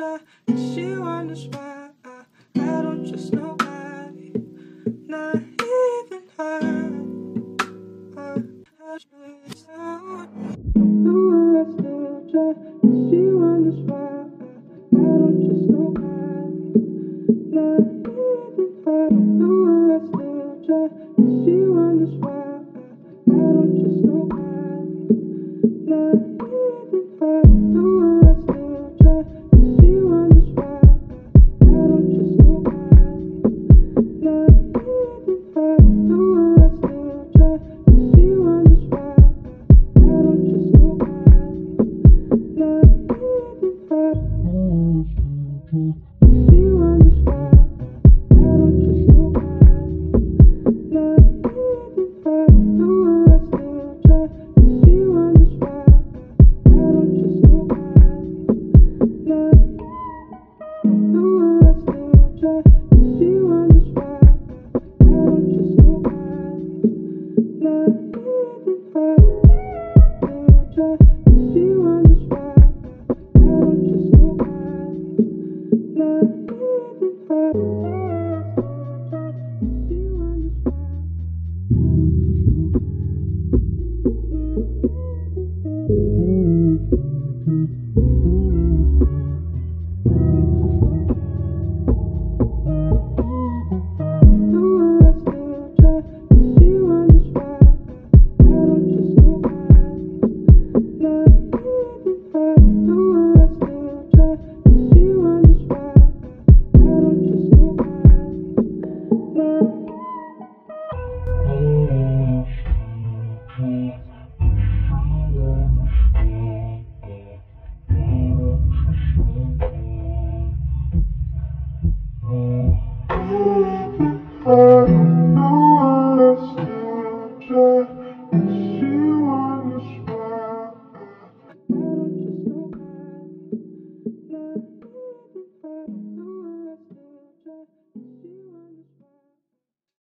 try, and she wonders why I, I don't trust nobody, not even her. I, I don't know I still try, she wonders why I, I don't trust nobody, not even her. No, I still try, she wonders why I, I don't trust nobody, not try. I don't understand.